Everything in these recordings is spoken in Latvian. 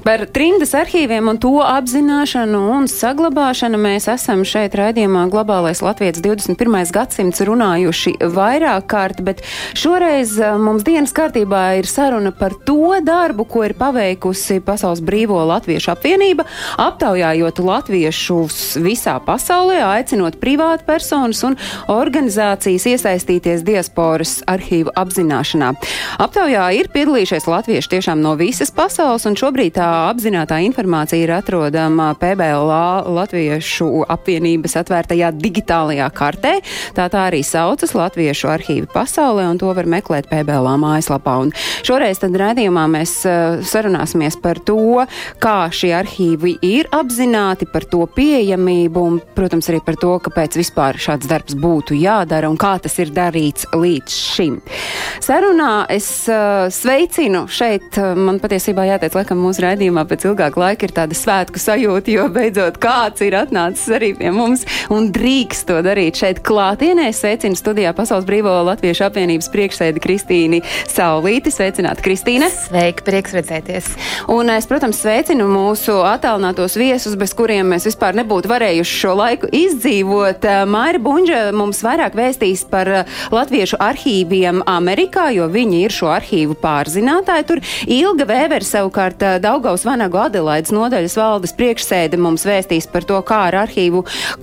Par trimdas arhīviem un to apzināšanu un saglabāšanu mēs esam šeit raidījumā Globālais Latvijas 21. gadsimts runājuši vairāk kārt, bet šoreiz eh, mums dienas kārtībā ir saruna par to darbu, ko ir paveikusi Pasaules Brīvo Latviešu apvienība, aptaujājot latviešus visā pasaulē, aicinot privātu personas un organizācijas iesaistīties diasporas arhīvu apzināšanā. Aptaujā ir piedalījušies latvieši tiešām no visas pasaules, un šobrīd tā apzinātā informācija ir atrodama PBLA Latviešu apvienības atvērtajā digitālajā kartē. Tā tā arī saucas Latviešu arhīvi pasaulē, un to var meklēt PBLA mājaslapā. Un šoreiz tad redzījumā mēs uh, sarunāsimies par to, kā šie arhīvi ir apzināti, par to pieejamību un, protams, arī par to, kāpēc vispār šāds darbs būtu jādara un kā tas ir darīts līdz šim. Sarunā es uh, sveicinu šeit, uh, man patiesībā jāteic, laikam mūsu raidījumā pēc ilgāka laika ir tāda svētku sajūta, jo beidzot kāds ir atnācis arī pie mums un drīkst to darīt šeit klātienē. Sveicinu studijā Pasaules Brīvo Latviešu apvienības priekšsēdi Kristīni Saulīti. Sveicināti, Kristīne! Sveiki, prieks redzēties. Un es, protams, sveicinu mūsu attālinātos viesus, bez kuriem mēs vispār nebūtu varējuši šo laiku izdzīvot. Maira Bunģa mums vairāk vēstīs par latviešu arhīviem Amerikā, jo viņi ir šo arhīvu pārzinātāji. Tur Ilga Vēver savukārt Daugaus Vanagu Adelaides nodaļas valdes priekšsēde mums vēstīs par to, kā ar arhīvu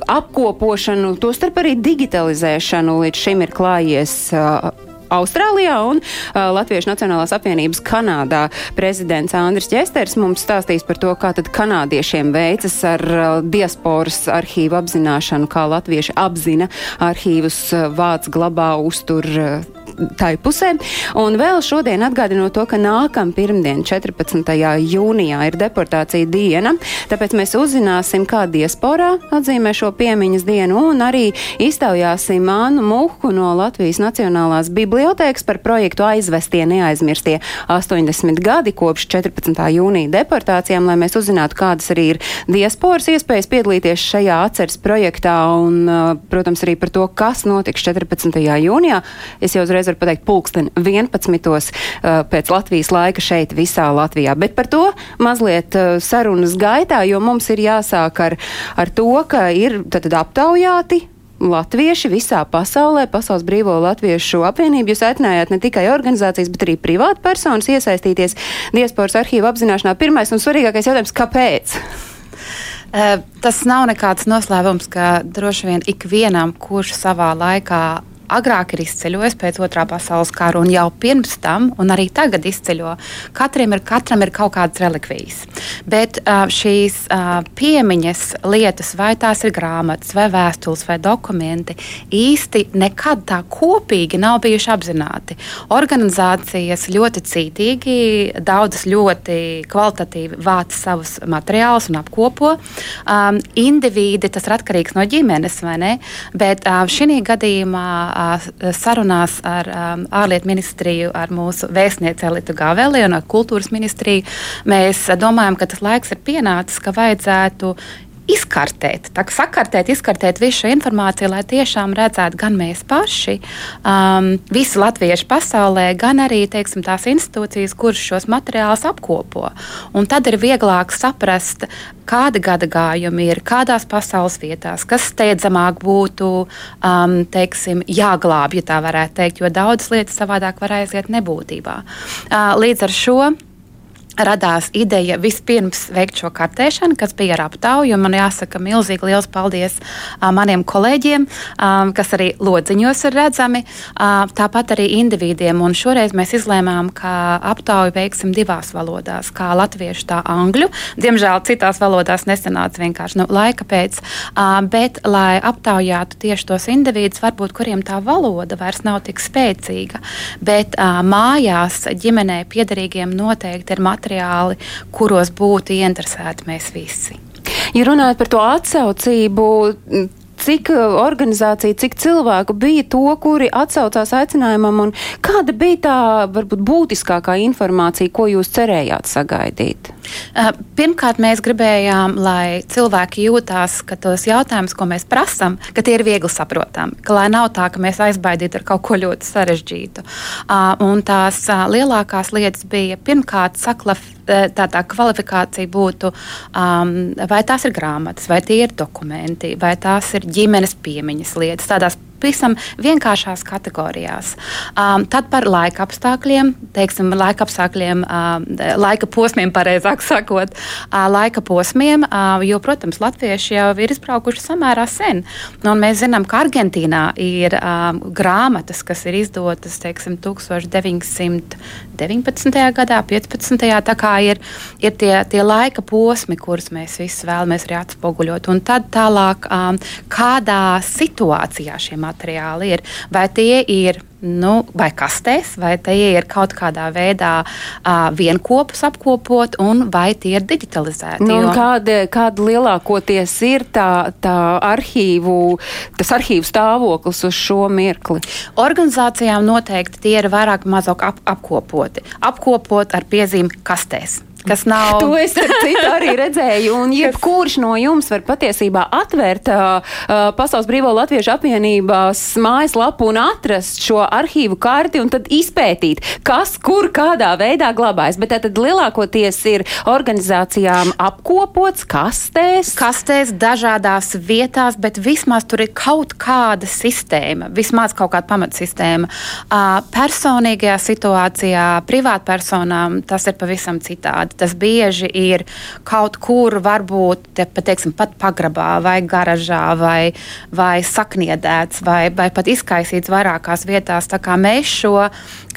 apkopošanu, tostarp arī digitalizēšanu līdz šim ir klājies. Uh, Austrālijā un uh, Latviešu Nacionālās apvienības Kanādā prezidents Andris Česters mums stāstīs par to, kā tad kanādiešiem veicas ar uh, diasporas arhīvu apzināšanu, kā latvieši apzina arhīvus, uh, vāc, glabā, uztur. Uh, tai pusē. Un vēl šodien atgādinot to, ka nākamā pirmdiena, 14. jūnijā, ir deportācija diena. Tāpēc mēs uzzināsim, kā diasporā atzīmē šo piemiņas dienu un arī iztaujāsim Annu Muhu no Latvijas Nacionālās bibliotēkas par projektu aizvestie neaizmirstie 80 gadi kopš 14. jūnija deportācijām, lai mēs uzzinātu, kādas arī ir diasporas iespējas piedalīties šajā atceres projektā un, protams, arī par to, kas notiks 14. jūnijā. Es jau uzreiz varu pateikt, pulksten 11. Uh, pēc Latvijas laika šeit visā Latvijā. Bet par to mazliet uh, sarunas gaitā, jo mums ir jāsāk ar, ar to, ka ir tad aptaujāti Latvieši visā pasaulē, Pasaules Brīvo Latviešu apvienību, jūs aicinājāt ne tikai organizācijas, bet arī privātu personas iesaistīties diasporas arhīvu apzināšanā. Pirmais un svarīgākais jautājums - kāpēc? Uh, tas nav nekāds noslēpums, ka droši vien ikvienam, kurš savā laikā agrāk ir izceļojis pēc otrā pasaules kara, un jau pirms tam, un arī tagad izceļo, katram ir, katram ir kaut kādas relikvijas. Bet šīs piemiņas lietas, vai tās ir grāmatas, vai vēstules, vai dokumenti, īsti nekad tā kopīgi nav bijuši apzināti. Organizācijas ļoti cītīgi, daudzas ļoti kvalitatīvi vāc savus materiālus un apkopo. Um, indivīdi tas ir atkarīgs no ģimenes, vai ne? Bet uh, šī gadījumā sarunās ar um, ārlietu ministriju, ar mūsu vēstnieci Elitu Gaveli un ar kultūras ministriju, mēs domājam, ka tas laiks ir pienācis, ka vajadzētu izkartēt, tā sakartēt, izkartēt visu šo informāciju, lai tiešām redzētu gan mēs paši, um, visi latvieši pasaulē, gan arī teiksim, tās institūcijas, kuras šos materiālus apkopo. Un tad ir vieglāk saprast, kādi gada gājumi ir, kādās pasaules vietās, kas steidzamāk būtu um, teiksim, jāglābj, ja tā varētu teikt, jo daudzas lietas savādāk var aiziet nebūtībā. Uh, līdz ar šo radās ideja vispirms veikt šo kartēšanu, kas bija ar aptauju. Man jāsaka, milzīgi liels paldies uh, maniem kolēģiem, um, kas arī lodziņos ir redzami, uh, tāpat arī individiem. Un šoreiz mēs izlēmām, ka aptauju veiksim divās valodās, kā latviešu, tā angļu. Diemžēl citās valodās nesanāca vienkārši nu, laika pēc, uh, bet lai aptaujātu tieši tos individus, varbūt kuriem tā valoda vairs nav tik spēcīga, bet uh, mājās ģimenei piederīgiem noteikti ir materiāli materiāli, kuros būtu ieinteresēti mēs visi. Ja runājot par to atsaucību, cik organizācija, cik cilvēku bija to, kuri atsaucās aicinājumam, un kāda bija tā varbūt būtiskākā informācija, ko jūs cerējāt sagaidīt? Pirmkārt, mēs gribējām, lai cilvēki jūtās, ka tos jautājumus, ko mēs prasām, ka tie ir viegli saprotami, ka lai nav tā, ka mēs aizbaidītu ar kaut ko ļoti sarežģītu. Un tās lielākās lietas bija pirmkārt saklaf, tā, tā kvalifikācija būtu, um, vai tās ir grāmatas, vai tie ir dokumenti, vai tās ir ģimenes piemiņas lietas, tādās pavisam vienkāršās kategorijās. Um, tad par laika apstākļiem, teiksim, laika apstākļiem, um, laika posmiem, pareizāk sakot, uh, laika posmiem, uh, jo, protams, latvieši jau ir izbraukuši samērā sen. Un mēs zinām, ka Argentīnā ir um, grāmatas, kas ir izdotas, teiksim, 1919. gadā, 15. tā kā ir, ir tie, tie laika posmi, kurus mēs visi vēlamies arī atspoguļot. Un tad tālāk, um, kādā situācijā šie materiāli ir. Vai tie ir nu, vai kastēs, vai tie ir kaut kādā veidā uh, vienopus apkopot, un vai tie ir digitalizēti. Nu, jo... kāda, kāda lielākoties ir tā, tā arhīvu, tas arhīvu stāvoklis uz šo mirkli? Organizācijām noteikti tie ir vairāk vai mazāk ap, apkopoti. Apkopot ar piezīmi kastēs kas nav. To es arī redzēju, un jebkurš no jums var patiesībā atvērt uh, Pasaules Brīvo Latviešu apvienības mājaslapu un atrast šo arhīvu karti un tad izpētīt, kas kur kādā veidā glabājas. Bet tad lielākoties ir organizācijām apkopots kastēs. Kastēs dažādās vietās, bet vismaz tur ir kaut kāda sistēma, vismaz kaut kāda pamatsistēma. Uh, personīgajā situācijā, privātpersonām tas ir pavisam citādi tas bieži ir kaut kur, varbūt te, pateiksim, pat pagrabā, vai garažā, vai, vai sakniedēts, vai, vai pat izkaisīts vairākās vietās. Tā kā mēs šo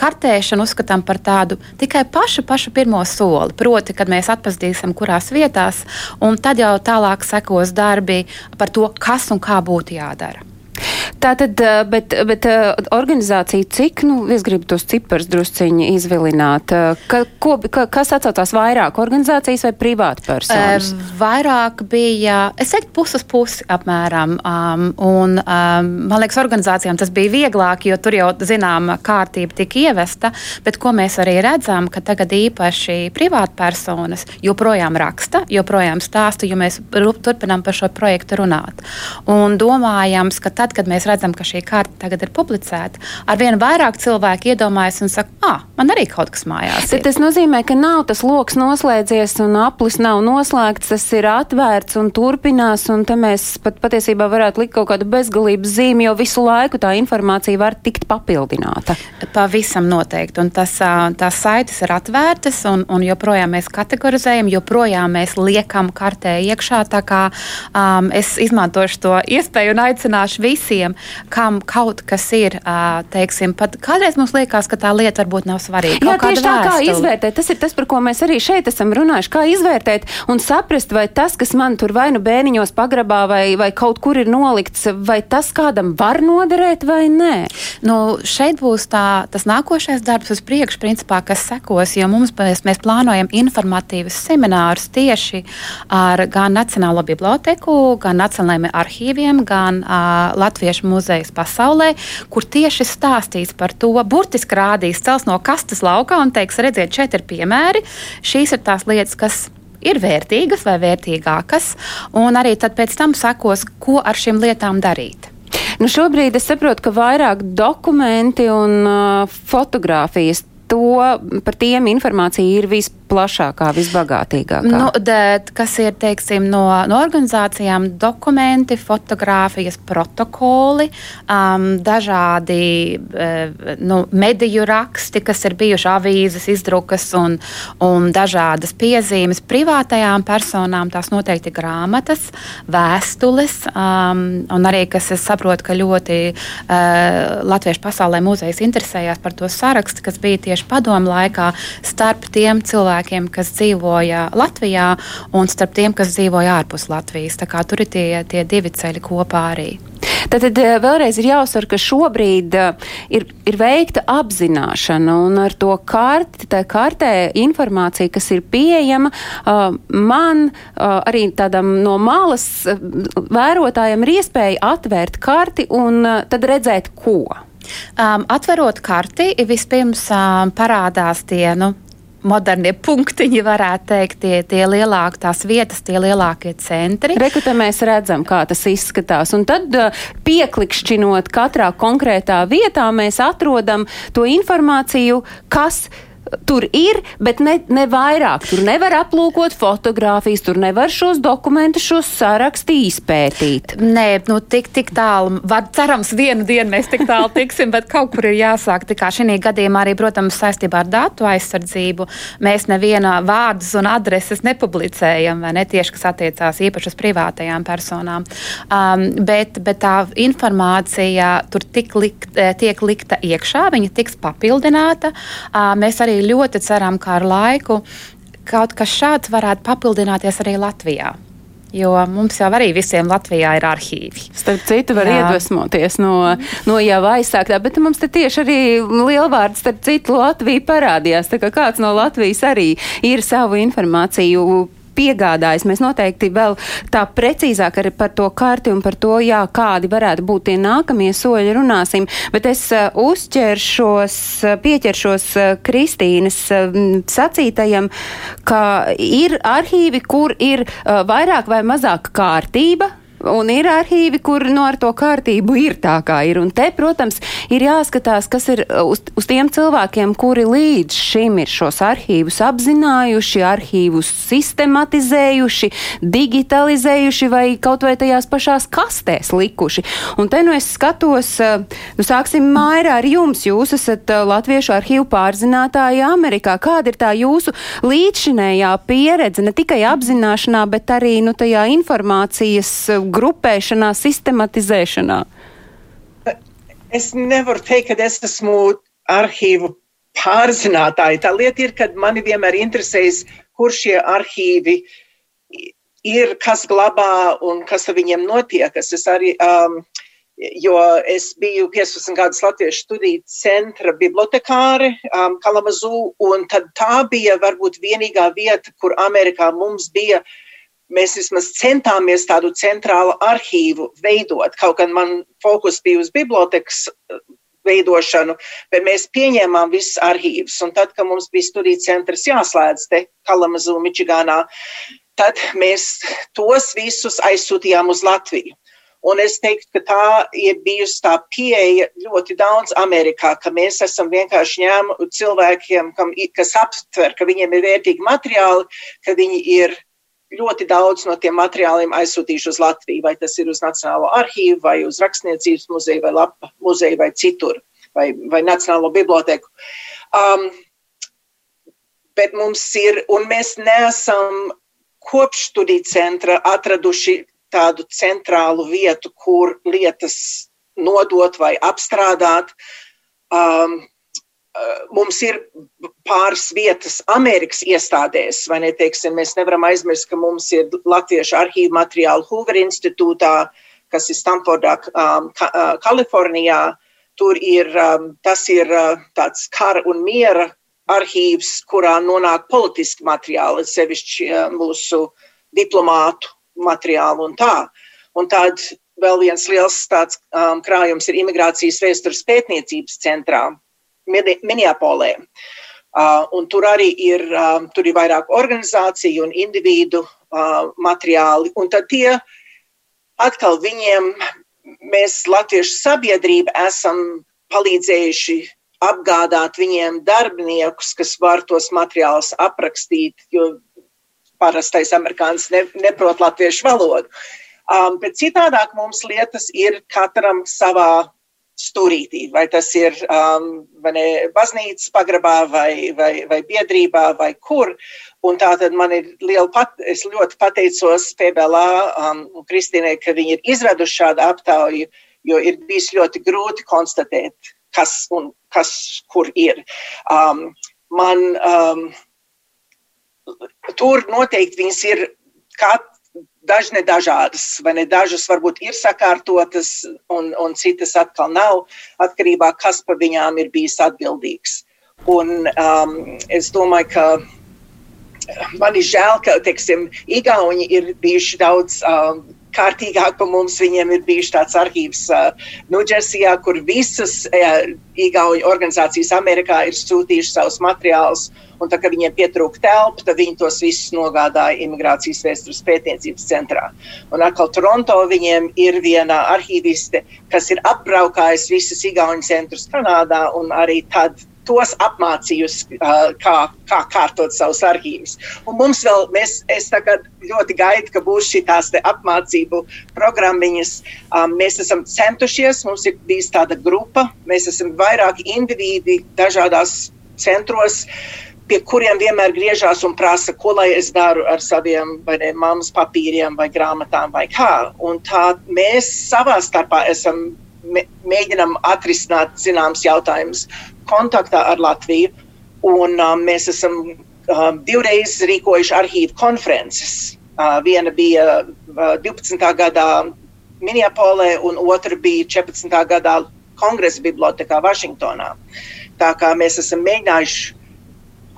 kartēšanu uzskatām par tādu tikai pašu, pašu pirmo soli. Proti, kad mēs atpazīsim, kurās vietās, un tad jau tālāk sekos darbi par to, kas un kā būtu jādara. Tā tad, bet, bet organizācija, cik, nu, es gribu tos ciparus drusciņi izvilināt, ka, ko, ka, kas atsaucās vairāk, organizācijas vai privāta personas? Vairāk bija, es teiktu, puses pusi apmēram, um, un um, man liekas, organizācijām tas bija vieglāk, jo tur jau, zinām, kārtība tika ievesta, bet ko mēs arī redzam, ka tagad īpaši privāta personas joprojām raksta, joprojām stāsta, jo mēs turpinām par šo projektu runāt. Un domājams, ka tad, kad mēs redzam, ka šī karta tagad ir publicēta, arvien vairāk cilvēki iedomājas un saka, ah, man arī kaut kas mājās. Ir. Tas nozīmē, ka nav tas lokus noslēdzies un aplis nav noslēgts, tas ir atvērts un turpinās, un te mēs pat patiesībā varētu likt kaut kādu bezgalības zīmi, jo visu laiku tā informācija var tikt papildināta. Pavisam noteikti, un tas, tās saites ir atvērtas, un, un joprojām mēs kategorizējam, joprojām mēs liekam kartē iekšā, tā kā um, es izmantošu to iespēju un aicināšu visiem, kam kaut kas ir, teiksim, pat kādreiz mums liekas, ka tā lieta varbūt nav svarīga. Jā, tieši tā kā izvērtēt, tas ir tas, par ko mēs arī šeit esam runājuši, kā izvērtēt un saprast, vai tas, kas man tur vai nu bēniņos pagrabā vai, vai kaut kur ir nolikts, vai tas kādam var noderēt vai nē. Nu, šeit būs tā, tas nākošais darbs uz priekšu, principā, kas sekos, jo mums mēs, mēs plānojam informatīvus seminārus tieši ar gan Nacionālo biblioteku, gan Nacionālajiem arhīviem, gan uh, Latviešu muzejus pasaulē, kur tieši stāstīs par to, burtiski rādīs cels no kastes laukā un teiks, redziet, šeit ir piemēri, šīs ir tās lietas, kas ir vērtīgas vai vērtīgākas, un arī pēc tam sekos, ko ar šīm lietām darīt. Nu šobrīd es saprotu, ka vairāk dokumenti un uh, fotografijas to, par tiem informācija ir vispār plašākā, visbagātīgākā? Nu, de, kas ir teiksim, no, no organizācijām, dokumenti, fotografijas, protokoli, um, dažādi uh, nu, mediju raksti, kas ir bijuši avīzes, izdrukas un, un dažādas piezīmes privātajām personām. Tās noteikti grāmatas, vēstules, um, un arī, kas es saprotu, ka ļoti uh, Latviešu pasaulē muzejs interesējās par to sarakstu, kas bija tieši padomu laikā starp tiem cilvēkiem, cilvēkiem, kas dzīvoja Latvijā, un starp tiem, kas dzīvoja ārpus Latvijas. Tur ir tie, tie divi ceļi kopā arī. Tad, tad eh, vēlreiz ir jāuzsver, ka šobrīd uh, ir, ir veikta apzināšana un ar to karti, tā kartē informācija, kas ir pieejama, uh, man arī tādam no malas vērotājiem ir iespēja atvērt karti un tad redzēt, ko. Um, atverot karti, vispirms um, parādās tie nu, modernie punktiņi, varētu teikt, tie, tie lielākie, tās vietas, tie lielākie centri. Rekrutē mēs redzam, kā tas izskatās. Un tad uh, pieklikšķinot katrā konkrētā vietā, mēs atrodam to informāciju, kas ir tur ir, bet ne, ne vairāk. Tur nevar aplūkot fotogrāfijas, tur nevar šos dokumentus, šos sarakstu izpētīt. Nē, nu tik, tik tālu, var, cerams, vienu dienu mēs tik tālu tiksim, bet kaut kur ir jāsāk. Tā kā šī gadījumā arī, protams, saistībā ar datu aizsardzību, mēs neviena vārdus un adreses nepublicējam, vai ne tieši, kas attiecās īpaši uz privātajām personām. Um, bet, bet tā informācija tur tik likt, tiek likta iekšā, viņa tiks papildināta. Uh, mēs arī arī ļoti ceram, ka ar laiku kaut kas šāds varētu papildināties arī Latvijā. Jo mums jau arī visiem Latvijā ir arhīvi. Starp citu, var Jā. iedvesmoties no, no jau aizsāktā, bet mums te tieši arī lielvārds, starp citu, Latvija parādījās. Tā kā kāds no Latvijas arī ir savu informāciju piegādājis. Mēs noteikti vēl tā precīzāk arī par to karti un par to, jā, kādi varētu būt tie nākamie soļi runāsim. Bet es uh, uzķeršos, uh, pieķeršos uh, Kristīnas sacītajam, ka ir arhīvi, kur ir vairāk vai mazāk kārtība Un ir arhīvi, kur no nu, ar to kārtību ir tā, kā ir. Un te, protams, ir jāskatās, kas ir uh, uz, uz tiem cilvēkiem, kuri līdz šim ir šos arhīvus apzinājuši, arhīvus sistematizējuši, digitalizējuši vai kaut vai tajās pašās kastēs likuši. Un te nu es skatos, uh, nu sāksim Mairā ar jums. Jūs esat uh, Latviešu arhīvu pārzinātāji Amerikā. Kāda ir tā jūsu līdzšinējā pieredze ne tikai apzināšanā, bet arī nu, tajā informācijas grupēšanā, sistematizēšanā? Es nevaru teikt, ka es esmu arhīvu pārzinātāji. Tā lieta ir, ka mani vienmēr interesējas, kur šie arhīvi ir, kas glabā un kas ar viņiem notiek. Es arī, um, jo es biju 15 gadus Latviešu studiju centra bibliotekāre um, Kalamazū, un tad tā bija varbūt vienīgā vieta, kur Amerikā mums bija uh, mēs vismaz centāmies tādu centrālu arhīvu veidot. Kaut gan man fokus bija uz bibliotekas eh, veidošanu, bet mēs pieņēmām visus arhīvus. Un tad, kad mums bija studiju centrs jāslēdz te Kalamazū, Mičigānā, tad mēs tos visus aizsūtījām uz Latviju. Un es teiktu, ka tā ir bijusi tā pieeja ļoti daudz Amerikā, ka mēs esam vienkārši ņēmuši cilvēkiem, kam, kas aptver, ka viņiem ir vērtīgi materiāli, ka viņi ir ļoti daudz no tiem materiāliem aizsūtījuši uz Latviju, vai tas ir uz Nacionālo arhīvu, vai uz Rakstniecības muzeju, vai Lapa muzeju, vai citur, vai, vai Nacionālo biblioteku. Um, bet mums ir, un mēs neesam kopš studiju centra atraduši tādu centrālu vietu, kur lietas nodot vai apstrādāt. Um, mums ir pāris vietas Amerikas iestādēs, ne, teiksim, mēs nevaram aizmirst, ka mums ir Latviešu arhīvu materiālu Hoover institūtā, kas ir Stanfordā, um, ka, uh, Kalifornijā. Tur ir, um, tas ir uh, tāds kara un miera arhīvs, kurā nonāk politiski materiāli, sevišķi uh, mūsu diplomātu materiālu un tā. Un tad vēl viens liels tāds um, krājums ir imigrācijas vēstures pētniecības centrā, Minneapolē. Uh, un tur arī ir, uh, tur ir vairāk organizāciju un individu uh, materiāli. Un tad tie atkal viņiem, mēs Latviešu sabiedrība esam palīdzējuši apgādāt viņiem darbiniekus, kas var tos materiālus aprakstīt, jo parastais amerikānis ne, neprot latviešu valodu. Um, bet citādāk mums lietas ir katram savā stūrītī, vai tas ir um, vai ne, baznīcas pagrabā vai, vai, vai biedrībā vai kur. Un tā tad man ir liela pat, es ļoti pateicos PBLā um, Kristīnai, ka viņi ir izveduši šādu aptauju, jo ir bijis ļoti grūti konstatēt, kas un kas kur ir. Um, man um, tur noteikti viņas ir kat, daži ne dažādas, vai ne dažas varbūt ir sakārtotas, un, un citas atkal nav, atkarībā kas par viņām ir bijis atbildīgs. Un um, es domāju, ka man ir žēl, ka, teiksim, Igauni ir bijuši daudz um, kārtīgāk par mums. Viņiem ir bijis tāds arhīvs uh, Nudžersijā, kur visas uh, Igauņu organizācijas Amerikā ir sūtījušas savus materiālus. Un tā kā viņiem pietrūka telpa, tad viņi tos visus nogādāja Imigrācijas vēstures pētniecības centrā. Un atkal Toronto viņiem ir viena arhīviste, kas ir apbraukājusi visas Igauņu centrus Kanādā un arī tad tos apmācījusi, kā, kā kārtot savus arhīvus. Un mums vēl, mēs, es ļoti gaidu, ka būs šīs apmācību programmiņas. Mēs esam centušies, mums ir bijis tāda grupa, mēs esam vairāki individi dažādās centros pie kuriem vienmēr griežās un prasa, ko lai es daru ar saviem ne, mammas papīriem vai grāmatām vai kā. Un tā mēs savā starpā esam mēģinām atrisināt zināmas jautājumus kontaktā ar Latviju. Un, um, mēs esam um, divreiz rīkojuši arhīvu konferences. Uh, viena bija uh, 12. gadā Minneapolē, un otra bija 14. gadā Kongresa bibliotekā Vašingtonā. Tā kā mēs esam mēģinājuši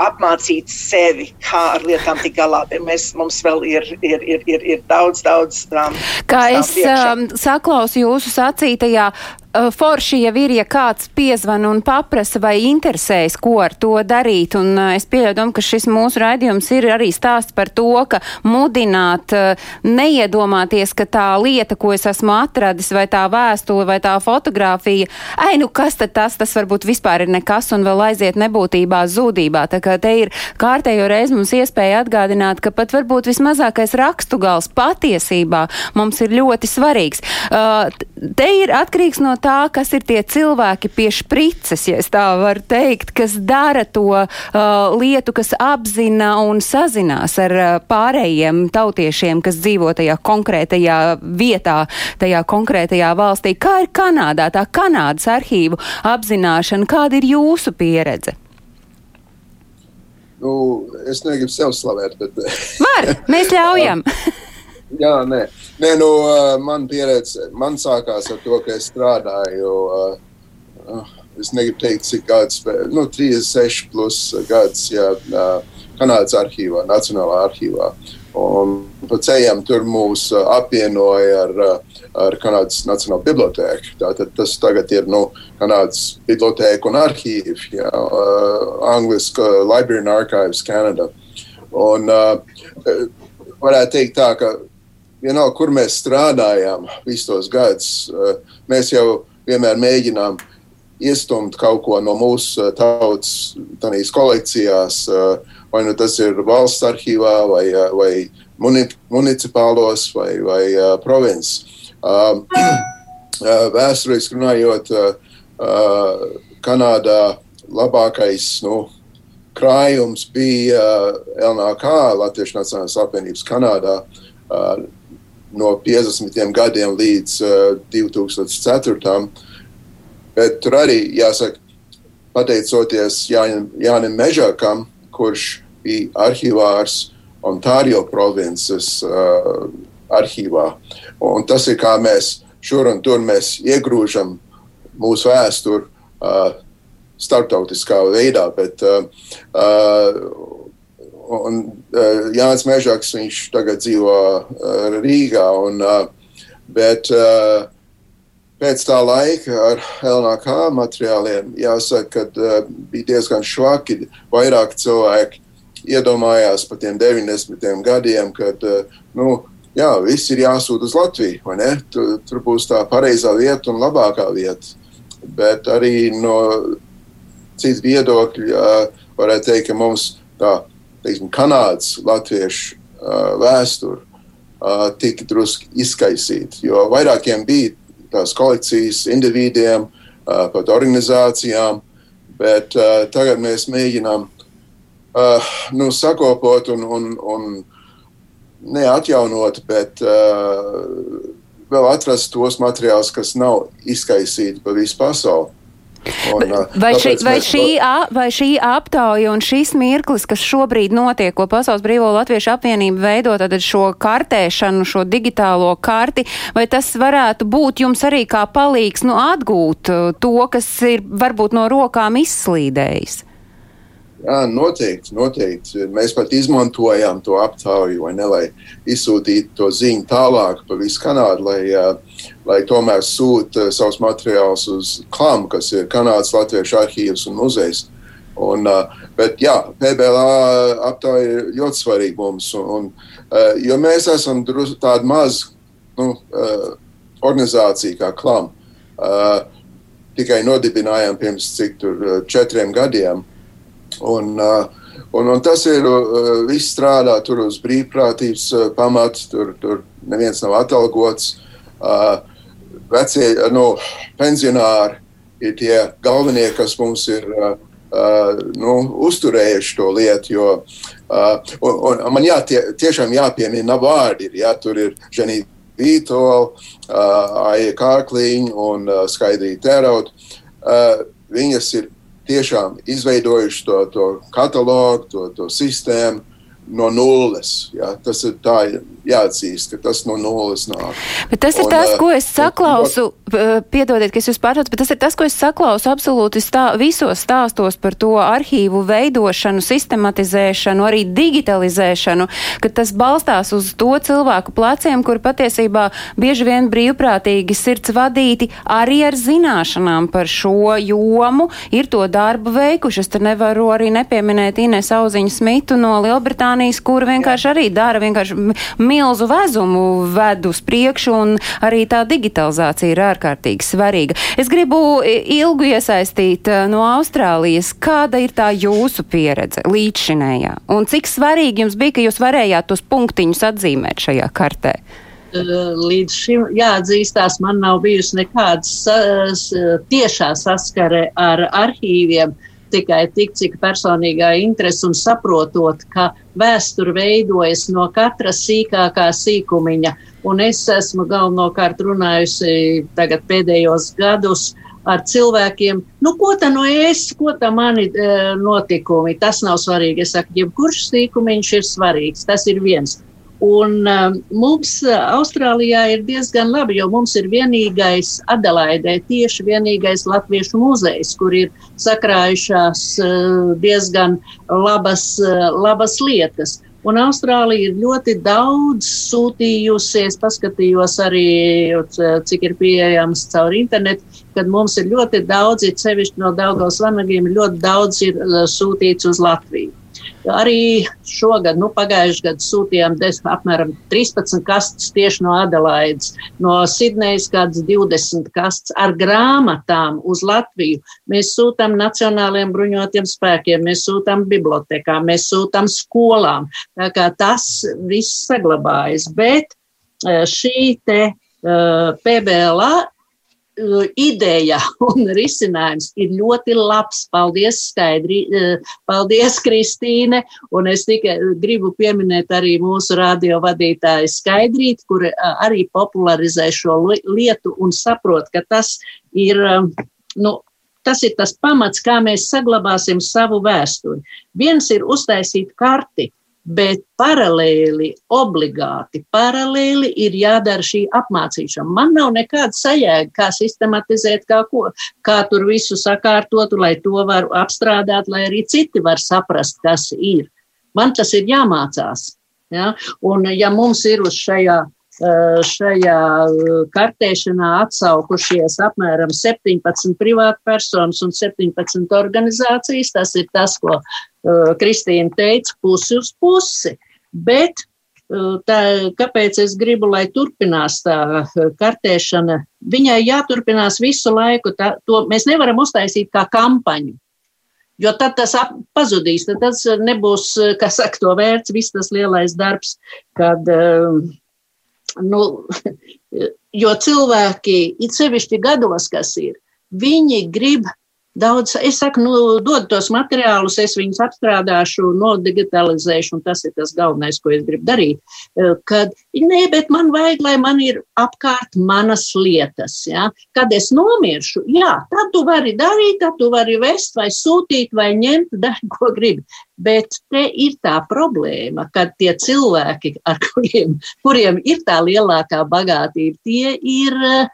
apmācīt sevi, kā ar lietām tik galā. Mēs, mums vēl ir, ir, ir, ir, ir daudz, daudz. Um, kā es um, saklausu jūsu sacītajā, forši jau ir, ja kāds piezvan un paprasa vai interesēs, ko ar to darīt. Un eh, es pieļauju, ka šis mūsu raidījums ir arī stāsts par to, ka mudināt, eh, neiedomāties, ka tā lieta, ko es esmu atradis, vai tā vēstule, vai tā fotografija, ai, nu kas tad tas, tas varbūt vispār ir nekas un vēl aiziet nebūtībā zudībā. Tā kā te ir kārtējo reizi mums iespēja atgādināt, ka pat varbūt vismazākais rakstugals patiesībā mums ir ļoti svarīgs. Te ir atkarīgs no tā, kas ir tie cilvēki pie sprices, ja tā var teikt, kas dara to uh, lietu, kas apzina un sazinās ar uh, pārējiem tautiešiem, kas dzīvo tajā konkrētajā vietā, tajā konkrētajā valstī. Kā ir Kanādā, tā Kanādas arhīvu apzināšana, kāda ir jūsu pieredze? Nu, es negribu sev slavēt, bet. Var, mēs ļaujam. Jā, nē. nē nu, man pieredze, man sākās ar to, ka es strādāju, es negribu teikt, cik gads, bet nu, 36 plus gads, jā, Kanādas arhīvā, Nacionālā arhīvā. Un pa ceļam tur mūs apvienoja ar, ar Kanādas Nacionālo bibliotēku. Tātad tas tagad ir nu, Kanādas bibliotēka un arhīvi, jā, angliski Library and Archives Canada. Un uh, varētu teikt tā, ka vienalga, kur mēs strādājām visus tos gadus, eh, mēs jau vienmēr mēģinām iestumt kaut ko no mūsu eh, tautas kolekcijās, eh, vai nu tas ir valsts arhīvā, vai, vai municipālos, vai, vai provinces. Vēsturiski runājot, Kanādā labākais nu, krājums bija LNK, Latvijas Nacionālās apvienības Kanādā no 50 gadiem līdz uh, eh, 2004. Bet tur arī jāsaka, pateicoties Jānim, Jānim Mežakam, kurš bija arhivārs Ontārio provinces uh, arhīvā. Un tas ir kā mēs šur un tur iegrūžam mūsu vēsturi uh, starptautiskā veidā, bet uh, uh, Un uh, Jānis Mežaks, viņš tagad dzīvo uh, Rīgā. Un, uh, bet uh, pēc tā laika ar LNK materiāliem jāsaka, ka uh, bija diezgan švaki. Vairāk cilvēki iedomājās par tiem 90 gadiem, kad uh, nu, jā, viss ir jāsūta uz Latviju. Tur, tur būs tā pareizā vieta un labākā vieta. Bet arī no citas viedokļa uh, varētu teikt, ka mums tā teiksim, Kanādas latviešu uh, vēsturi uh, tika drusku izkaisīta. Jo vairākiem bija tās kolekcijas individiem, uh, pat organizācijām, bet uh, tagad mēs mēģinām uh, nu, sakopot un, un, un neatjaunot, bet uh, vēl atrast tos materiālus, kas nav izkaisīti pa visu pasauli. Un, uh, Vai šī, tāpēc vai, mēs- šī, a- vai šī aptauja un šis mirklis, kas šobrīd notiek, ko Pasaules Brīvo Latviešu apvienība veido, tad šo kartēšanu, šo digitālo karti, vai tas varētu būt jums arī kā palīgs nu, atgūt uh, to, kas ir varbūt no rokām izslīdējis? Jā, noteikti, noteikti. Mēs pat izmantojām to aptauju, ne, lai izsūtītu to ziņu tālāk pa visu Kanādu, lai, lai tomēr sūta savus materiālus uz KLAM, kas ir Kanādas Latviešu arhīvs un muzejs. Un, bet jā, PBLA aptauja ir ļoti svarīga mums, un, un, jo mēs esam tāda maza nu, organizācija kā KLAM. Tikai nodibinājām pirms cik tur četriem gadiem. Un, uh, un, un tas ir uh, viss strādā tur uz brīvprātības uh, pamata, tur, tur neviens nav atalgots. Vecie nu, pensionāri ir tie galvenie, kas mums ir uh, nu, uzturējuši to lietu. Jo, uh, un, un man jā, tie, tiešām jāpiemina vārdi. Ir, jā, tur ir Ženīta Vītola, uh, Aija Kārkliņa un uh, Skaidrija Tērauda. Uh, viņas ir tiešām izveidojuši to, to katalogu, to, to sistēmu no nulles. Ja? Tas ir tā jāatzīst, ka tas no nulles nāk. Bet tas ir Un, tas, ā, ko es un- saklausu, p- piedodiet, ka es jūs pārtraucu, bet tas ir tas, ko es saklausu absolūti stā, visos stāstos par to arhīvu veidošanu, sistematizēšanu, arī digitalizēšanu, ka tas balstās uz to cilvēku pleciem, kur patiesībā bieži vien brīvprātīgi sirds vadīti arī ar zināšanām par šo jomu, ir to darbu veikuši. Es te nevaru arī nepieminēt Ines Auziņu Smitu no Lielbritānijas, kur vienkārši arī dara vienkārši milzu vezumu ved uz priekšu, un arī tā digitalizācija ir ārkārtīgi svarīga. Es gribu ilgu iesaistīt eh, no Austrālijas. Kāda ir tā jūsu pieredze līdzšinējā? Un cik svarīgi jums bija, ka jūs varējāt tos punktiņus atzīmēt šajā kartē? līdz šim jāatzīstās, man nav bijusi nekāda sa- tiešā saskare ar arhīviem. Tikai tik, cik personīgā interese un saprotot, ka vēsture veidojas no katra sīkākā sīkumiņa. Un es esmu galvenokārt runājusi tagad pēdējos gadus ar cilvēkiem, nu, ko tā no es, ko tā mani e, notikumi. Tas nav svarīgi. Es saku, jebkurš sīkumiņš ir svarīgs. Tas ir viens. Un um, mums uh, Austrālijā ir diezgan labi, jo mums ir vienīgais Adelaidē tieši vienīgais latviešu muzejs, kur ir sakrājušās uh, diezgan labas, uh, labas lietas. Un Austrālija ir ļoti daudz sūtījusi. Es paskatījos arī, cik ir pieejams caur internetu, kad mums ir ļoti daudz, it sevišķi no Daugavas vanagiem, ir ļoti daudz ir uh, sūtīts uz Latviju. Arī šogad, nu, pagājušajā gadā sūtījām des, apmēram 13 kastes tieši no Adelaides, no Sidnejas kādas 20 kastes ar grāmatām uz Latviju. Mēs sūtām Nacionālajiem bruņotiem spēkiem, mēs sūtām bibliotekām, mēs sūtām skolām. Tā kā tas viss saglabājas. Bet eh, šī te uh, PBLA ideja un risinājums ir ļoti labs. Paldies, Skaidri, uh, paldies, Kristīne. Un es tikai gribu pieminēt arī mūsu radio vadītāju Skaidrīt, kur uh, arī popularizē šo li- lietu un saprot, ka tas ir, nu, tas ir tas pamats, kā mēs saglabāsim savu vēsturi. Viens ir uztaisīt karti, bet paralēli, obligāti, paralēli ir jādara šī apmācīšana. Man nav nekāda sajēga, kā sistematizēt, kā, ko, kā tur visu sakārtot, lai to var apstrādāt, lai arī citi var saprast, kas ir. Man tas ir jāmācās. Ja? Un ja mums ir uz šajā šajā eh, kartēšanā atsaukušies apmēram 17 privātpersonas un 17 organizācijas. Tas ir tas, ko uh, Kristīna teica, pusi uz pusi. Bet tā, kāpēc es gribu, lai turpinās tā kartēšana? Viņai jāturpinās visu laiku. Tā, to mēs nevaram uztaisīt kā kampaņu. Jo tad tas pazudīs, tad tas nebūs, kas saka, to vērts, viss tas lielais darbs, kad uh, nu, jo cilvēki, it sevišķi gados, kas ir, viņi grib Daudz, es saku, nu, dod tos materiālus, es viņus apstrādāšu, nodigitalizēšu, un tas ir tas galvenais, ko es gribu darīt. Eh, kad, nē, bet man vajag, lai man ir apkārt manas lietas. Ja? Kad es nomiršu, jā, tad tu vari darīt, tad tu vari vest vai sūtīt vai ņemt, dari, ko gribi. Bet te ir tā problēma, ka tie cilvēki, kuriem, kuriem ir tā lielākā bagātība, tie ir eh,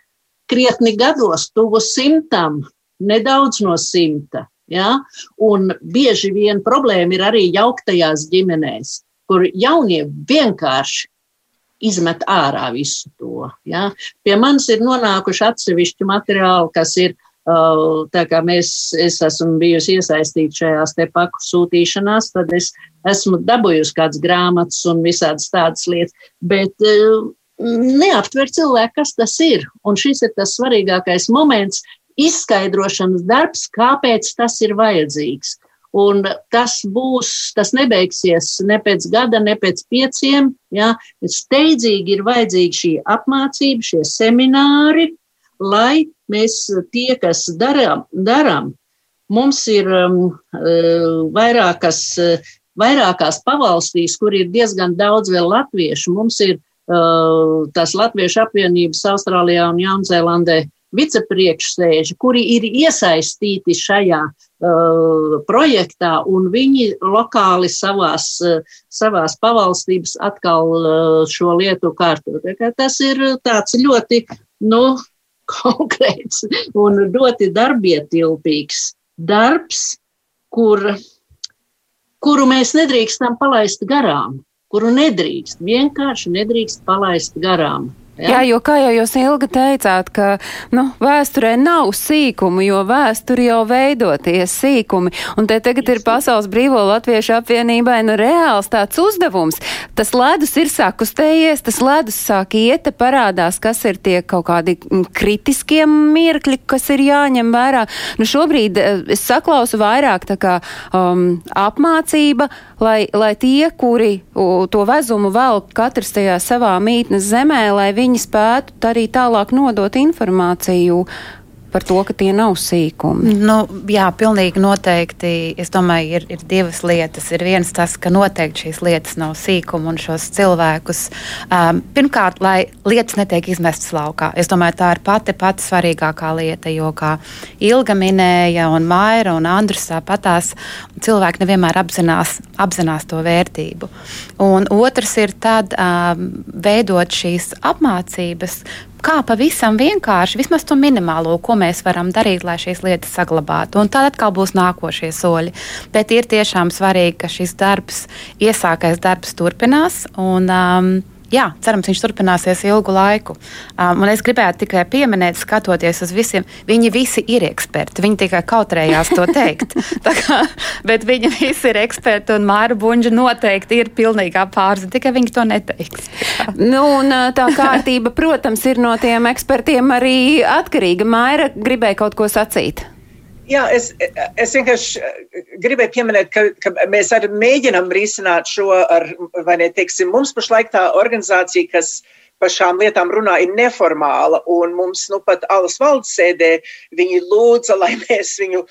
krietni gados, tuvu simtam nedaudz no simta. Ja? Un bieži vien problēma ir arī jauktajās ģimenēs, kur jaunie vienkārši izmet ārā visu to. Ja? Pie manis ir nonākuši atsevišķi materiāli, kas ir. Uh, tā kā mēs, es esmu bijusi iesaistīta šajās te paku sūtīšanās, tad es esmu dabūjusi kādas grāmatas un visādas tādas lietas, bet uh, neaptver cilvēku, kas tas ir. Un šis ir tas svarīgākais moments, izskaidrošanas darbs, kāpēc tas ir vajadzīgs. Un tas būs, tas nebeigsies ne pēc gada, ne pēc pieciem. Ja? Steidzīgi ir vajadzīga šī apmācība, šie semināri, lai mēs tie, kas darām, darām mums ir um, uh, vairākas, uh, vairākās pavalstīs, kur ir diezgan daudz vēl latviešu. Mums ir uh, tas Latviešu apvienības Austrālijā un Jaunzēlandē vicepriekšsēži, kuri ir iesaistīti šajā uh, projektā, un viņi lokāli savās, uh, savās pavalstības atkal uh, šo lietu kārto. Tas ir tāds ļoti, nu, konkrēts un ļoti darbietilpīgs darbs, kur, kuru mēs nedrīkstam palaist garām, kuru nedrīkst, vienkārši nedrīkst palaist garām. Ja? Jā, jo kā jau jūs ilgi teicāt, ka nu, vēsturē nav sīkumu, jo vēsture jau veidoties sīkumi. Un te tagad ir Pasaules brīvo latviešu apvienībai nu, reāls tāds uzdevums. Tas ledus ir sakustējies, tas ledus sāk iet, parādās, kas ir tie kaut kādi mm, kritiskie mirkļi, kas ir jāņem vērā. Nu, šobrīd eh, es saklausu vairāk tā kā um, apmācība, lai, lai tie, kuri u, to vezumu vēl katrs tajā savā mītnes zemē, lai viņi viņi spētu arī tālāk nodot informāciju par to, ka tie nav sīkumi? Nu, jā, pilnīgi noteikti. Es domāju, ir, ir divas lietas. Ir viens tas, ka noteikti šīs lietas nav sīkumi un šos cilvēkus. Um, pirmkārt, lai lietas netiek izmestas laukā. Es domāju, tā ir pati pati svarīgākā lieta, jo kā Ilga minēja, un Maira un Andrus tāpatās, cilvēki nevienmēr apzinās, apzinās to vērtību. Un otrs ir tad um, veidot šīs apmācības, kā pavisam vienkārši, vismaz to minimālo, ko mēs varam darīt, lai šīs lietas saglabātu. Un tad atkal būs nākošie soļi. Bet ir tiešām svarīgi, ka šis darbs, iesākais darbs turpinās. Un, um, jā, cerams, viņš turpināsies ilgu laiku. Um, es gribētu tikai pieminēt, skatoties uz visiem, viņi visi ir eksperti. Viņi tikai kautrējās to teikt. kā, bet viņi visi ir eksperti, un Māra Bunģa noteikti ir pilnīgā pārzina, tikai viņi to neteiks. nu, un tā kārtība, protams, ir no tiem ekspertiem arī atkarīga. Māra gribēja kaut ko sacīt. Jā, es, es vienkārši eh, gribēju pieminēt, ka, ka mēs arī mēģinām risināt šo, ar, vai ne, teiksim, mums pašlaik tā organizācija, kas par šām lietām runā, ir neformāla, un mums, nu, pat Alas valdes sēdē viņi lūdza, lai mēs viņu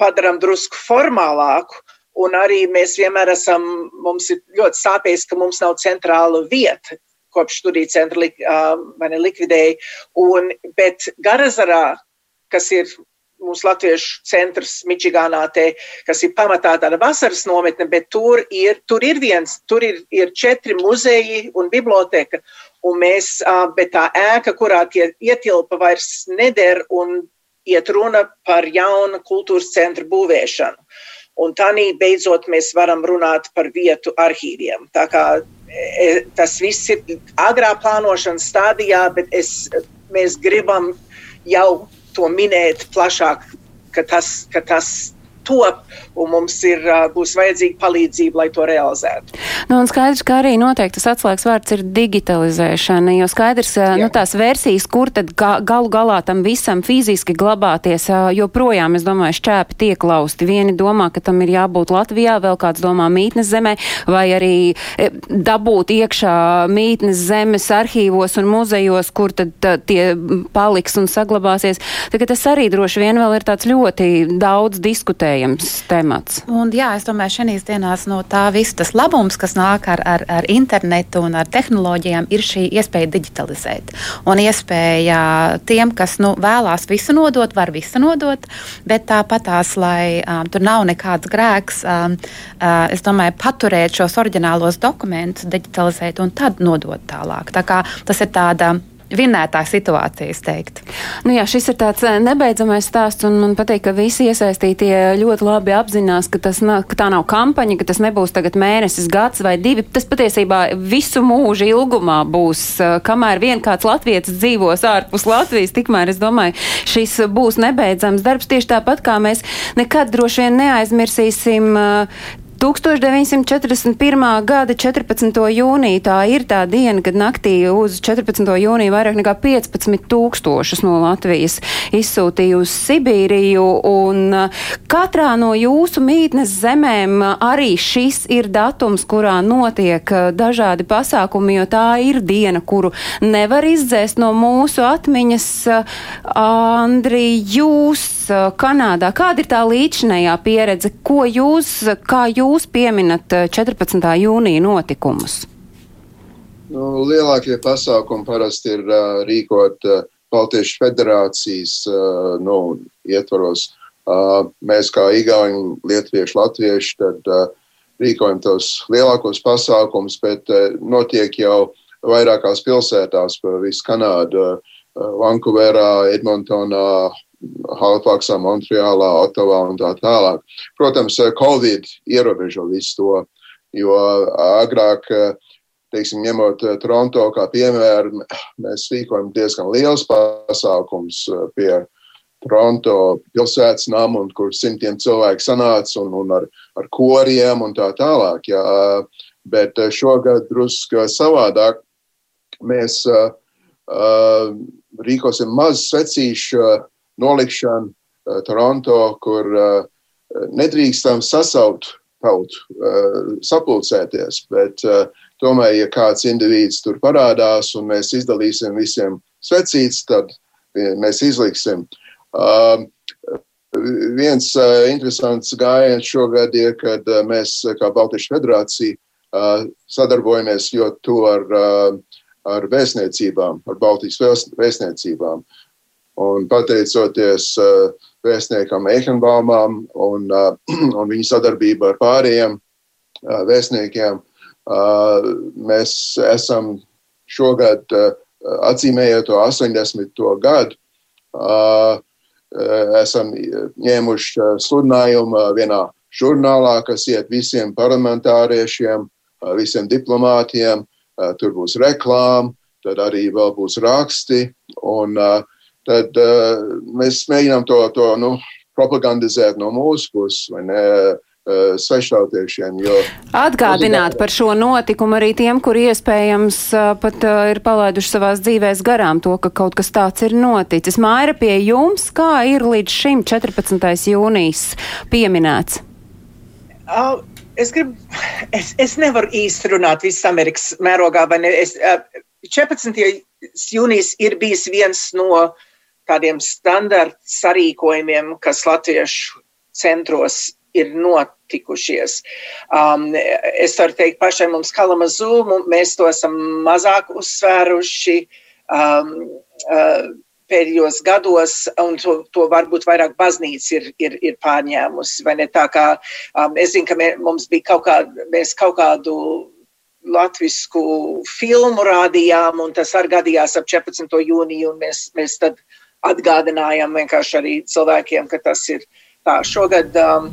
padaram drusku formālāku, un arī mēs vienmēr esam, mums ir ļoti sāpējis, ka mums nav centrāla vieta, kopš studiju centra lik, uh, likvidēja, un, bet Garazarā, kas ir mūsu latviešu centrs Mičigānā, te, kas ir pamatā tāda vasaras nometne, bet tur ir, tur ir viens, tur ir, ir četri muzeji un biblioteka, un mēs, bet tā ēka, kurā tie ietilpa vairs neder un iet runa par jaunu kultūras centru būvēšanu. Un tādā beidzot mēs varam runāt par vietu arhīviem. Tā kā e, tas viss ir agrā plānošanas stadijā, bet es, mēs gribam jau to minēt plašāk, ka tas, ka tas top, un mums ir, būs vajadzīga palīdzība, lai to realizētu. Nu, un skaidrs, ka arī noteikti tas atslēgas vārds ir digitalizēšana, jo skaidrs, Jā. nu, tās versijas, kur tad ga galu galā tam visam fiziski glabāties, joprojām, es domāju, šķēpi tiek lausti. Vieni domā, ka tam ir jābūt Latvijā, vēl kāds domā mītnes zemē, vai arī e, dabūt iekšā mītnes zemes arhīvos un muzejos, kur tad tā, tie paliks un saglabāsies. Tagad tas arī droši vien vēl ir tāds ļoti daudz diskutējams temats. Un, jā, es domāju, šīs dienās no tā viss tas labums, kas nāk ar, ar, ar internetu un ar tehnoloģijām, ir šī iespēja digitalizēt. Un iespēja tiem, kas nu, vēlās visu nodot, var visu nodot, bet tāpatās, lai um, tur nav nekāds grēks, um, uh, es domāju, paturēt šos oriģinālos dokumentus, digitalizēt un tad nodot tālāk. Tā kā tas ir tāda vinētā situācija, es teiktu. Nu jā, šis ir tāds eh, nebeidzamais stāsts, un man patīk, ka visi iesaistītie ļoti labi apzinās, ka, nav, ka tā nav kampaņa, ka tas nebūs tagad mēnesis, gads vai divi. Tas patiesībā visu mūžu ilgumā būs, eh, kamēr vien kāds latvietis dzīvos ārpus Latvijas, tikmēr es domāju, šis būs nebeidzams darbs tieši tāpat, kā mēs nekad droši vien neaizmirsīsim eh, 1941. gada 14. jūnija tā ir tā diena, kad naktī uz 14. jūniju vairāk nekā 15 tūkstošus no Latvijas izsūtīja uz Sibīriju, un uh, katrā no jūsu mītnes zemēm arī šis ir datums, kurā notiek uh, dažādi pasākumi, jo tā ir diena, kuru nevar izdzēst no mūsu atmiņas. Uh, Andri, jūs Kanādā, kāda ir tā līdzinējā pieredze, ko jūs, kā jūs jūs pieminat 14. Eh, jūnija notikumus? Nu, lielākie pasākumi parasti ir uh, rīkot uh, Baltiešu federācijas uh, nu, ietvaros. Uh, mēs kā Igauni, Lietuvieši, Latvieši, tad uh, rīkojam tos lielākos pasākumus, bet uh, notiek jau vairākās pilsētās pa visu Kanādu. Uh, Vankūverā, Edmontonā, Halifaksā, Montreālā, Otavā un tā tālāk. Protams, Covid ierobežo visu to, jo agrāk, teiksim, ņemot Toronto kā piemēru, mēs rīkojam diezgan liels pasākums pie Toronto pilsētas namu, kur simtiem cilvēku sanāca un, un ar, ar koriem un tā tālāk. Jā. Bet šogad drusku savādāk mēs uh, rīkosim maz svecīšu nolikšanu uh, Toronto, kur uh, nedrīkstam sasaukt tautu, uh, sapulcēties, bet uh, tomēr, ja kāds indivīds tur parādās un mēs izdalīsim visiem svecītes, tad mēs izliksim. Uh, viens uh, interesants gājiens šogad ir, kad uh, mēs kā Baltijas federācija uh, sadarbojamies ļoti to ar, uh, ar vēstniecībām, ar Baltijas vēstniecībām. Un pateicoties uh, vēstniekam Eihenbaumam un, uh, un viņa sadarbību ar pārējiem uh, vēstniekiem, mēs esam šogad atzīmējot to 80. gadu. Esam ņēmuši sludinājumu vienā žurnālā, kas iet visiem parlamentāriešiem, visiem diplomātiem. Tur būs reklāma, tad arī vēl būs raksti. Un, uh, tad uh, mēs mēģinām to, to nu, propagandizēt no mūsu puses, vai ne? Uh, sveštautiešiem. Atgādināt par šo notikumu arī tiem, kuri iespējams uh, pat uh, ir palaiduši savās dzīvēs garām to, ka kaut kas tāds ir noticis. Māra pie jums, kā ir līdz šim 14. jūnijas pieminēts? Uh, es, gribu, es, es nevaru īsti runāt visas Amerikas mērogā, vai ne? Es, uh, 14. jūnijas ir bijis viens no uh, tādiem standarta sarīkojumiem, kas latviešu centros ir notikušies. Um, es varu teikt, pašai mums Kalamazū, mēs to esam mazāk uzsvēruši um, uh, pēdējos gados, un to, to varbūt vairāk baznīca ir, ir, ir pārņēmusi. Kā um, es zinu, ka mē, mums bija kaut mēs kaut kādu latvisku filmu rādījām, un tas arī gadījās ap 14. jūniju, un mēs, mēs tad atgādinājām vienkārši arī cilvēkiem, ka tas ir tā. Šogad, um,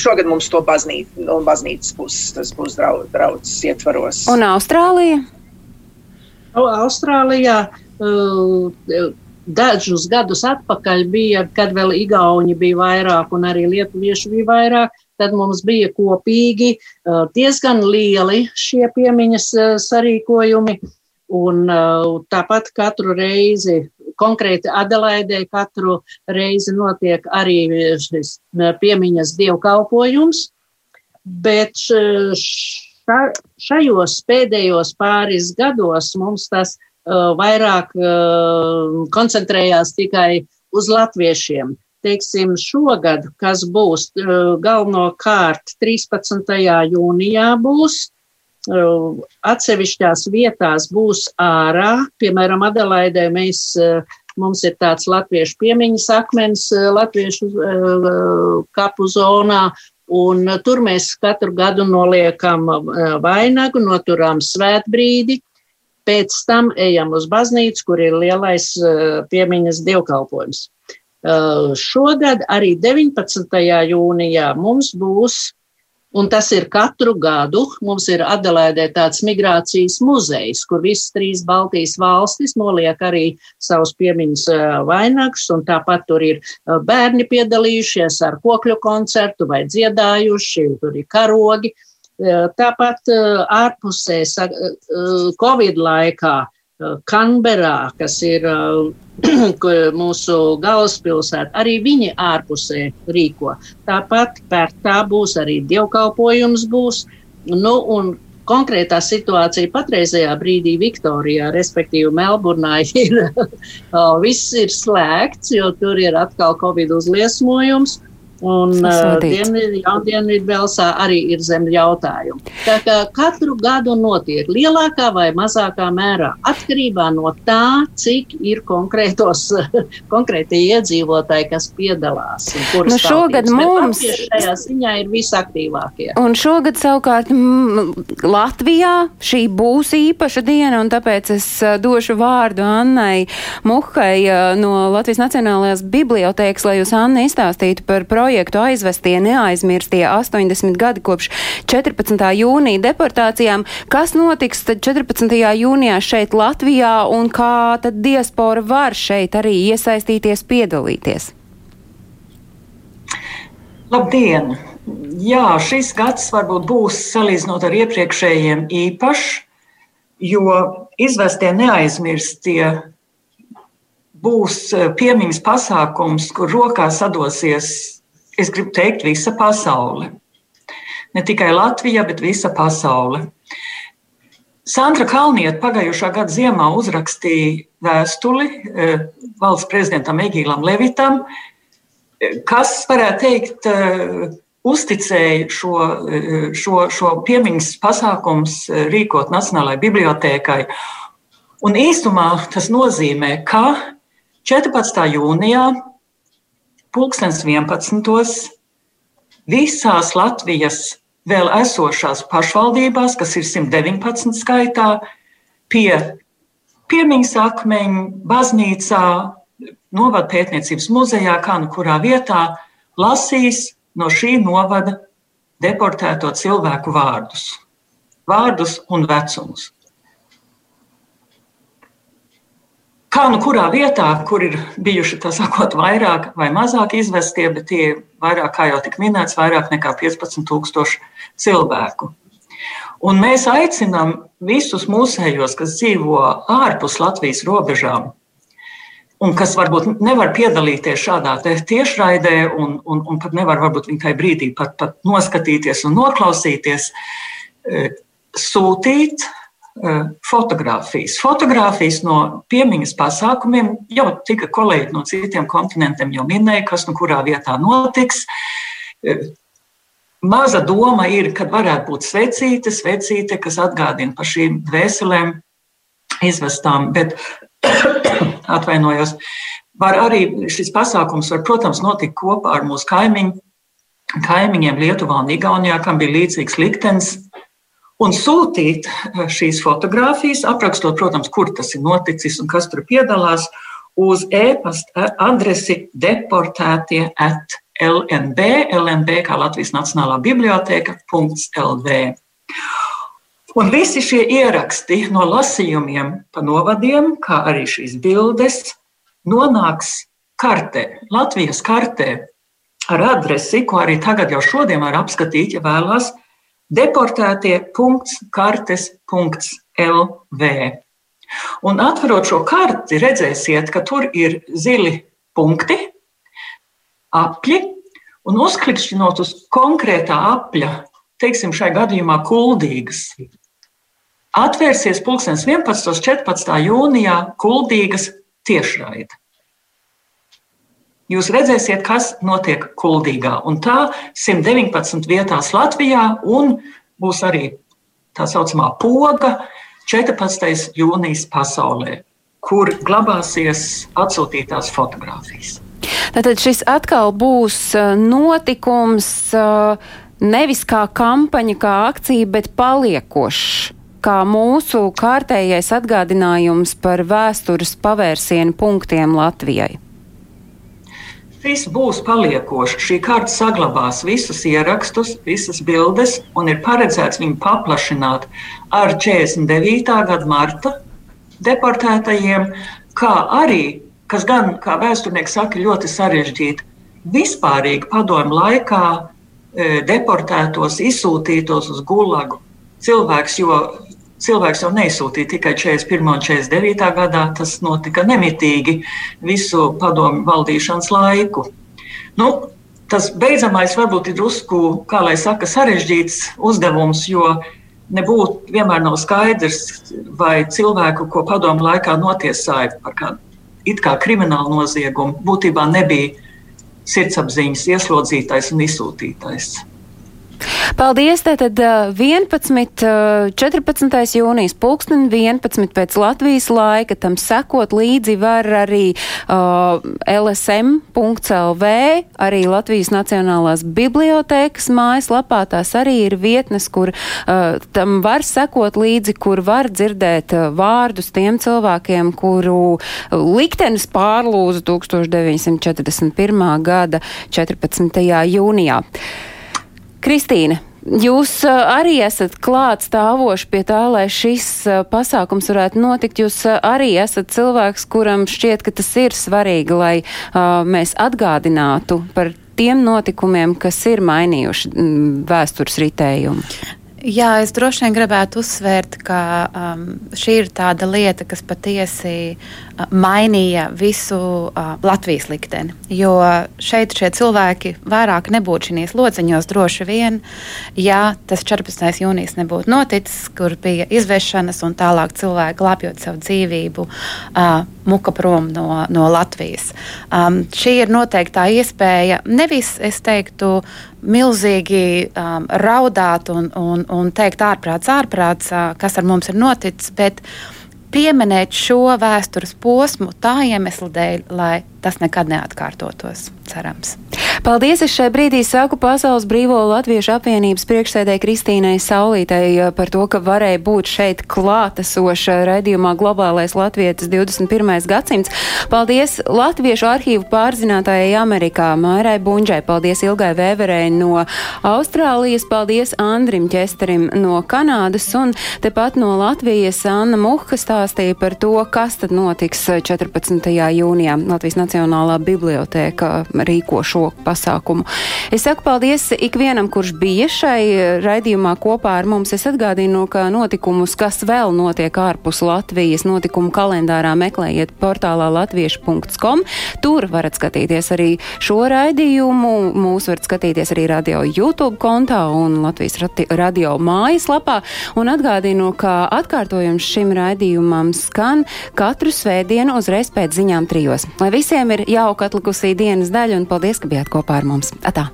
šogad mums to baznīt, no baznīcas puses tas būs draudzes ietvaros. Un Austrālija? Austrālijā uh, dažus gadus atpakaļ bija, kad vēl Igauni bija vairāk un arī Lietuvieši bija vairāk, tad mums bija kopīgi diezgan lieli šie piemiņas sarīkojumi. Un tāpat katru reizi, konkrēti Adelaidē, katru reizi notiek arī šis piemiņas dievkalpojums. Bet ša, šajos pēdējos pāris gados mums tas uh, vairāk uh, koncentrējās tikai uz latviešiem. Teiksim, šogad, kas būs uh, galvenokārt 13. jūnijā būs, atsevišķās vietās būs ārā, piemēram, Adelaidē mēs, mums ir tāds latviešu piemiņas akmens latviešu kapu zonā, Un tur mēs katru gadu noliekam vainagu, noturām svētbrīdi, pēc tam ejam uz baznīcu, kur ir lielais piemiņas dievkalpojums. Šogad arī 19. jūnijā mums būs Un tas ir katru gadu. Mums ir Adelaidē tāds migrācijas muzejs, kur visas trīs Baltijas valstis noliek arī savus piemiņas vainagus, tāpat tur ir bērni piedalījušies ar kokļu koncertu vai dziedājuši, tur ir karogi. Tāpat ārpusē Covid laikā Kanberā, kas ir mūsu galvaspilsēta, arī viņi ārpusē rīko. Tāpat pērtā būs arī dievkalpojums būs. Nu, konkrētā situācija patreizajā brīdī Viktorijā, respektīvi Melburnā, ir viss ir slēgts, jo tur ir atkal Covid uzliesmojums. Un Dienvidu Velsā arī ir zem jautājumu. Tā kā katru gadu notiek lielākā vai mazākā mērā atkarībā no tā, cik ir konkrētos, konkrēti iedzīvotāji, kas piedalās. Nu, šogad mums šajā ziņā ir visaktīvākie. Un šogad savukārt m, Latvijā šī būs īpaša diena, un tāpēc es došu vārdu Annai Muhai no Latvijas Nacionālajās bibliotēkas, lai jūs, Anna, izstāstītu par projektu projektu aizvestie neaizmirstie 80 gadi kopš 14. jūnija deportācijām. Kas notiks tad 14. jūnijā šeit Latvijā un kā tad diaspora var šeit arī iesaistīties, piedalīties? Labdien! Jā, šis gads varbūt būs salīdzinot ar iepriekšējiem īpašs, jo izvestie neaizmirstie būs piemiņas pasākums, kur rokā sadosies es gribu teikt, visa pasaule. Ne tikai Latvija, bet visa pasaule. Sandra Kalniete pagājušā gada ziemā uzrakstīja vēstuli eh, valsts prezidentam Egīlam Levitam, eh, kas, varētu teikt, eh, uzticēja šo, šo, šo piemiņas pasākums rīkot Nacionālajai bibliotēkai. Un īsumā tas nozīmē, ka 14. jūnijā pulkstens 11. visās Latvijas vēl esošās pašvaldībās, kas ir 119 skaitā, pie piemiņas akmeņa, baznīcā, novada pētniecības muzejā, kā nu kurā vietā, lasīs no šī novada deportēto cilvēku vārdus, vārdus un vecumus. Kā nu kurā vietā, kur ir bijuši sakot, vairāk vai mazāk izvestie, bet tie ir vairāk, kā jau tika minēts, vairāk nekā 15,000 cilvēku. Un mēs aicinām visus mūsējos, kas dzīvo ārpus Latvijas robežām, un kas varbūt nevar piedalīties šādā tiešraidē, un, un, un pat nevar varbūt viņai brīdī pat, pat noskatīties un noklausīties, eh, sūtīt Eh, fotografijas. Fotogrāfijas no piemiņas pasākumiem jau tika kolēģi no citiem kontinentiem jau minēja, kas nu kurā vietā notiks. Eh, maza doma ir, kad varētu būt svecīte, svecīte, kas atgādina par šīm dvēselēm izvestām, bet atvainojos. Var arī šis pasākums, var, protams, notikt kopā ar mūsu kaimiņu, kaimiņiem Lietuvā un Igaunijā, kam bija līdzīgs liktenis un sūtīt eh, šīs fotogrāfijas, aprakstot, protams, kur tas ir noticis un kas tur piedalās, uz e-pasta adresi deportētie at LNB, LNB kā Latvijas Nacionālā biblioteka, .lv. Un visi šie ieraksti no lasījumiem pa novadiem, kā arī šīs bildes, nonāks kartē, Latvijas kartē ar adresi, ko arī tagad jau šodien var apskatīt, ja vēlās, deportētie.kartes.lv. Un atverot šo karti, redzēsiet, ka tur ir zili punkti, apļi, un uzklikšķinot uz konkrētā apļa, teiksim, šai gadījumā kuldīgas, atvērsies pulkstens 11. un 14. jūnijā kuldīgas tiešraide. Jūs redzēsiet, kas notiek Kuldīgā. Un tā 119 vietās Latvijā, un būs arī tā saucamā poga 14. jūnijas pasaulē, kur glabāsies atsūtītās fotogrāfijas. Tātad šis atkal būs uh, notikums uh, nevis kā kampaņa, kā akcija, bet paliekošs kā mūsu kārtējais atgādinājums par vēstures pavērsienu punktiem Latvijai? Šis būs paliekošs. Šī karta saglabās visus ierakstus, visas bildes, un ir paredzēts viņu paplašināt ar 49. gada marta deportētajiem, kā arī, kas gan, kā vēsturnieks saka, ļoti sarežģīti, vispārīgi padomu laikā e, deportētos, izsūtītos uz gulagu cilvēks, jo cilvēks jau neizsūtīja tikai 41. un 49. gadā, tas notika nemitīgi visu padomu valdīšanas laiku. Nu, tas beidzamais varbūt ir drusku, kā lai saka, sarežģīts uzdevums, jo nebūtu vienmēr nav skaidrs, vai cilvēku, ko padomu laikā notiesāja par kādu it kā kriminālu noziegumu, būtībā nebija sirdsapziņas ieslodzītais un izsūtītais. Paldies! Tātad 11. 14. jūnijas pulksten 11. pēc Latvijas laika tam sekot līdzi var arī uh, lsm.lv, arī Latvijas Nacionālās bibliotēkas mājaslapā. Tās arī ir vietnes, kur uh, tam var sekot līdzi, kur var dzirdēt uh, vārdus tiem cilvēkiem, kuru liktenis pārlūza 1941. gada 14. jūnijā. Kristīne, Jūs arī esat klāt stāvoši pie tā, lai šis pasākums varētu notikt. Jūs arī esat cilvēks, kuram šķiet, ka tas ir svarīgi, lai uh, mēs atgādinātu par tiem notikumiem, kas ir mainījuši vēstures ritējumu. Jā, es droši vien gribētu uzsvērt, ka um, šī ir tāda lieta, kas patiesi uh, mainīja visu uh, Latvijas likteni. Jo šeit šie cilvēki vairāk nebūtu šīs lodziņos droši vien, ja tas 14. jūnijas nebūtu noticis, kur bija izvešanas un tālāk cilvēki glābjot savu dzīvību, uh, muka prom no, no Latvijas. Um, šī ir noteikti tā iespēja nevis, es teiktu, milzīgi um, raudāt un, un, un teikt ārprāts, ārprāts, uh, kas ar mums ir noticis, bet pieminēt šo vēstures posmu tā iemesla dēļ, lai tas nekad neatkārtotos, cerams. Paldies! Es šai brīdī saku Pasaules Brīvo Latviešu apvienības priekšsēdē Kristīnai Saulītei eh, par to, ka varēja būt šeit klātesoša redzījumā Globālais Latvietis 21. gadsimts. Paldies Latviešu arhīvu pārzinātājai Amerikā Mārai Bunģai, paldies Ilgai Vēverei no Austrālijas, paldies Andrim Ķesterim no Kanādas un tepat no Latvijas Anna Muha stāstīja par to, kas tad notiks 14. jūnijā Latvijas Nacionālā bibliotēka rīko šo pasākumu. Es saku paldies ikvienam, kurš bija šai raidījumā kopā ar mums. Es atgādinu, ka notikumus, kas vēl notiek ārpus Latvijas notikumu kalendārā, meklējiet portālā latviešu.com. Tur varat skatīties arī šo raidījumu. Mūs varat skatīties arī radio YouTube kontā un Latvijas radio mājaslapā. Un atgādinu, ka atkārtojums šim raidījumam skan katru svētdienu uzreiz pēc ziņām trijos. Lai visiem ir jauka atlikusī dienas daļa un paldies, ka bijāt kopā ar mums. Atā!